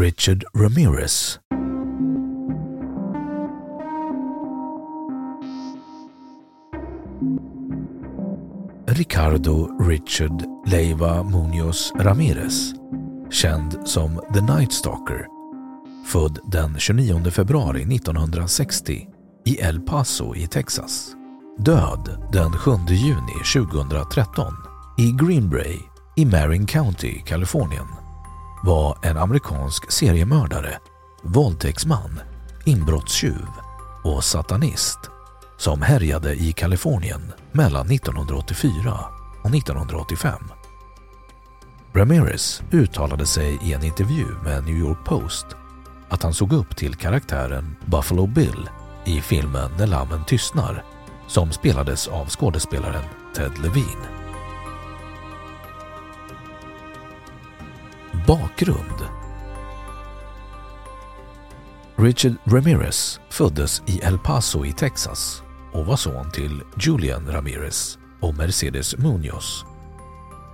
Richard Ramirez. Ricardo Richard Leiva Munoz Ramirez, känd som The Night Stalker, född den 29 februari 1960 i El Paso i Texas. Död den 7 juni 2013 i Greenbrae i Marin County, Kalifornien var en amerikansk seriemördare, våldtäktsman, inbrottstjuv och satanist som härjade i Kalifornien mellan 1984 och 1985. Ramirez uttalade sig i en intervju med New York Post att han såg upp till karaktären Buffalo Bill i filmen När lammen tystnar som spelades av skådespelaren Ted Levine. Bakgrund Richard Ramirez föddes i El Paso i Texas och var son till Julian Ramirez och Mercedes Munoz.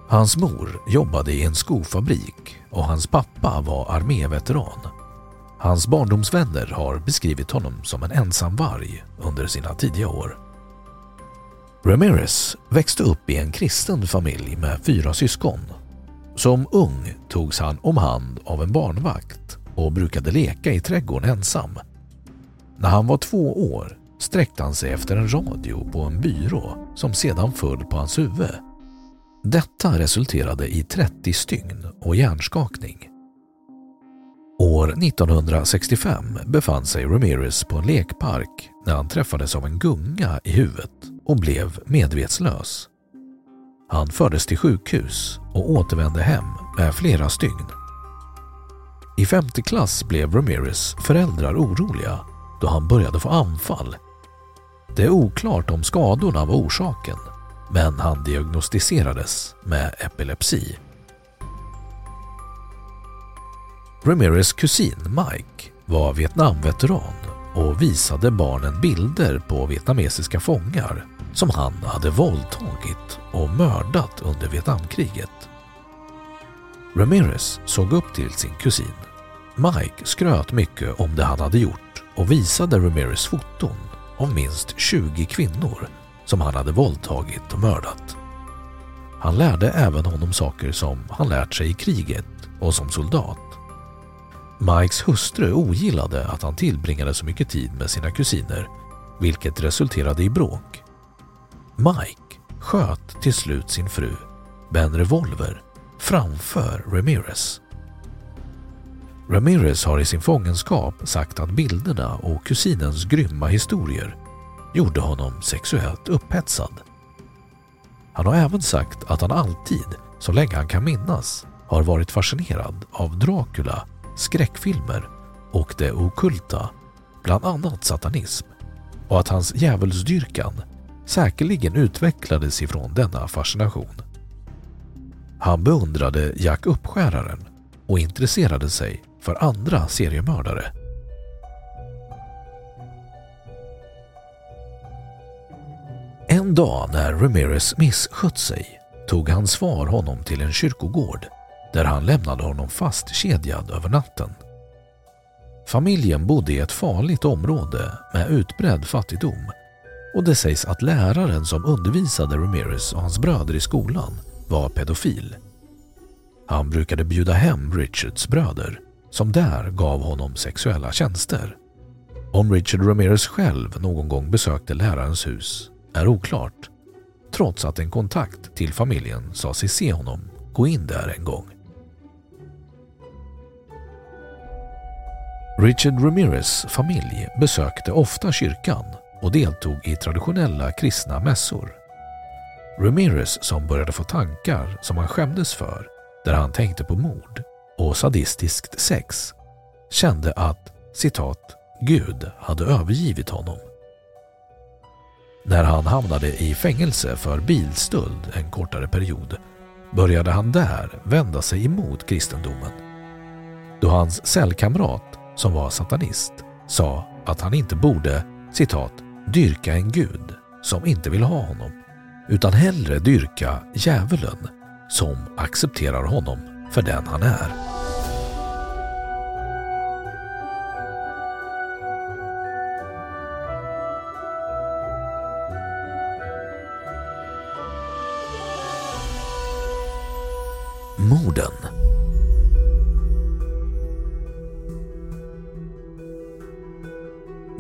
Hans mor jobbade i en skofabrik och hans pappa var arméveteran. Hans barndomsvänner har beskrivit honom som en ensam varg under sina tidiga år. Ramirez växte upp i en kristen familj med fyra syskon. Som ung togs han om hand av en barnvakt och brukade leka i trädgården ensam. När han var två år sträckte han sig efter en radio på en byrå som sedan föll på hans huvud. Detta resulterade i 30 stygn och hjärnskakning. År 1965 befann sig Ramirez på en lekpark när han träffades av en gunga i huvudet och blev medvetslös. Han fördes till sjukhus och återvände hem med flera stygn. I femte klass blev Ramirez föräldrar oroliga då han började få anfall. Det är oklart om skadorna var orsaken, men han diagnostiserades med epilepsi. Ramirez kusin Mike var Vietnamveteran och visade barnen bilder på vietnamesiska fångar som han hade våldtagit och mördat under Vietnamkriget. Ramirez såg upp till sin kusin. Mike skröt mycket om det han hade gjort och visade Ramirez foton av minst 20 kvinnor som han hade våldtagit och mördat. Han lärde även honom saker som han lärt sig i kriget och som soldat. Mikes hustru ogillade att han tillbringade så mycket tid med sina kusiner, vilket resulterade i bråk. Mike sköt till slut sin fru med en revolver framför Ramirez. Ramirez har i sin fångenskap sagt att bilderna och kusinens grymma historier gjorde honom sexuellt upphetsad. Han har även sagt att han alltid, så länge han kan minnas, har varit fascinerad av Dracula, skräckfilmer och det okulta, bland annat satanism, och att hans djävulsdyrkan säkerligen utvecklades ifrån denna fascination. Han beundrade Jack Uppskäraren och intresserade sig för andra seriemördare. En dag när Ramirez misskött sig tog hans far honom till en kyrkogård där han lämnade honom fastkedjad över natten. Familjen bodde i ett farligt område med utbredd fattigdom och det sägs att läraren som undervisade Ramirez och hans bröder i skolan var pedofil. Han brukade bjuda hem Richards bröder som där gav honom sexuella tjänster. Om Richard Ramirez själv någon gång besökte lärarens hus är oklart trots att en kontakt till familjen sa sig se honom gå in där en gång. Richard Ramirez familj besökte ofta kyrkan och deltog i traditionella kristna mässor. Ramirez som började få tankar som han skämdes för, där han tänkte på mord och sadistiskt sex, kände att citat Gud hade övergivit honom. När han hamnade i fängelse för bilstöld en kortare period började han där vända sig emot kristendomen. Då hans cellkamrat, som var satanist, sa att han inte borde citat dyrka en gud som inte vill ha honom utan hellre dyrka djävulen som accepterar honom för den han är. Morden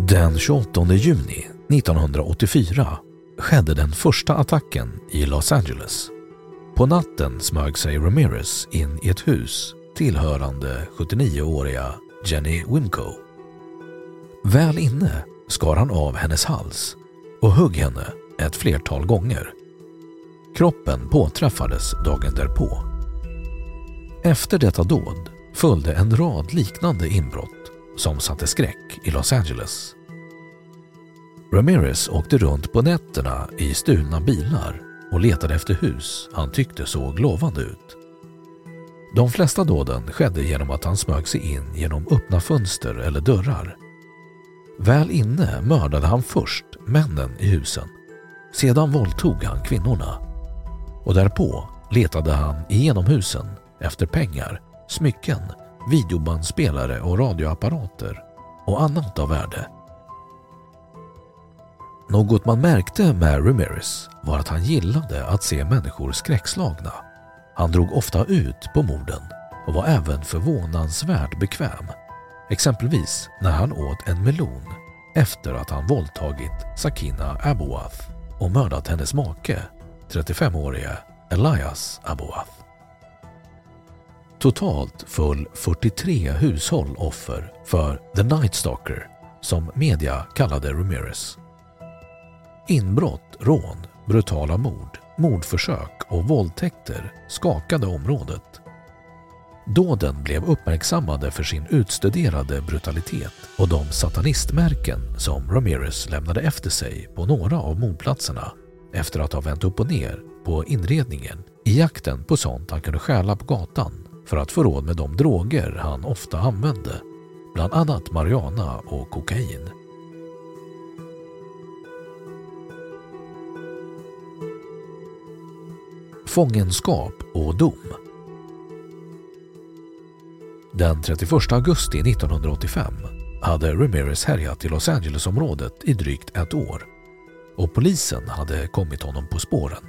Den 28 juni 1984 skedde den första attacken i Los Angeles. På natten smög sig Ramirez in i ett hus tillhörande 79-åriga Jenny Winco. Väl inne skar han av hennes hals och högg henne ett flertal gånger. Kroppen påträffades dagen därpå. Efter detta dåd följde en rad liknande inbrott som satte skräck i Los Angeles. Ramirez åkte runt på nätterna i stulna bilar och letade efter hus han tyckte såg lovande ut. De flesta dåden skedde genom att han smög sig in genom öppna fönster eller dörrar. Väl inne mördade han först männen i husen. Sedan våldtog han kvinnorna. Och därpå letade han igenom husen efter pengar, smycken, videobandspelare och radioapparater och annat av värde. Något man märkte med Ramirez var att han gillade att se människor skräckslagna. Han drog ofta ut på morden och var även förvånansvärt bekväm. Exempelvis när han åt en melon efter att han våldtagit Sakina Abuath och mördat hennes make, 35-årige Elias Abuath. Totalt föll 43 hushåll offer för The Night Stalker som media kallade Ramirez. Inbrott, rån, brutala mord, mordförsök och våldtäkter skakade området. Dåden blev uppmärksammade för sin utstuderade brutalitet och de satanistmärken som Ramirez lämnade efter sig på några av mordplatserna efter att ha vänt upp och ner på inredningen i jakten på sånt han kunde stjäla på gatan för att få råd med de droger han ofta använde, bland annat marijuana och kokain. Fångenskap och dom Den 31 augusti 1985 hade Ramirez härjat i Los Angeles-området i drygt ett år och polisen hade kommit honom på spåren.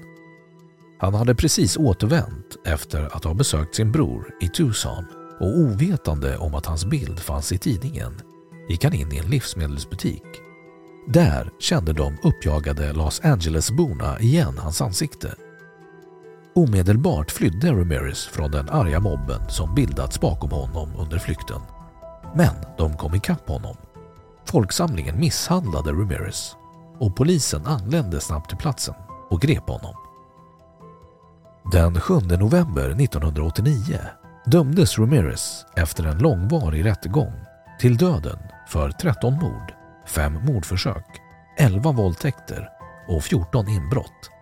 Han hade precis återvänt efter att ha besökt sin bror i Tucson och ovetande om att hans bild fanns i tidningen gick han in i en livsmedelsbutik. Där kände de uppjagade Los Angeles-borna igen hans ansikte. Omedelbart flydde Ramirez från den arga mobben som bildats bakom honom under flykten. Men de kom ikapp honom. Folksamlingen misshandlade Ramirez och polisen anlände snabbt till platsen och grep honom. Den 7 november 1989 dömdes Ramirez efter en långvarig rättegång till döden för 13 mord, 5 mordförsök, 11 våldtäkter och 14 inbrott.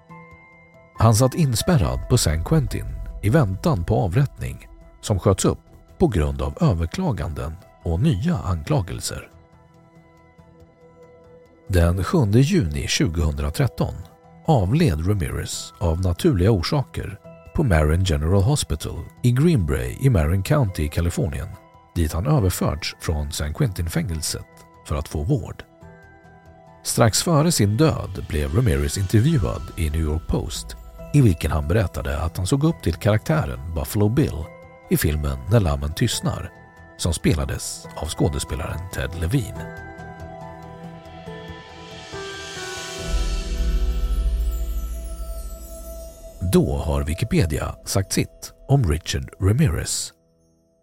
Han satt inspärrad på San Quentin i väntan på avrättning som sköts upp på grund av överklaganden och nya anklagelser. Den 7 juni 2013 avled Ramirez av naturliga orsaker på Marin General Hospital i Greenbrae i Marin County i Kalifornien dit han överförts från San Quentin-fängelset för att få vård. Strax före sin död blev Ramirez intervjuad i New York Post i vilken han berättade att han såg upp till karaktären Buffalo Bill i filmen När lammen tystnar som spelades av skådespelaren Ted Levine. Då har Wikipedia sagt sitt om Richard Ramirez.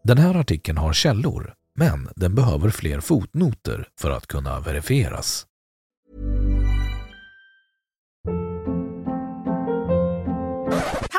Den här artikeln har källor, men den behöver fler fotnoter för att kunna verifieras.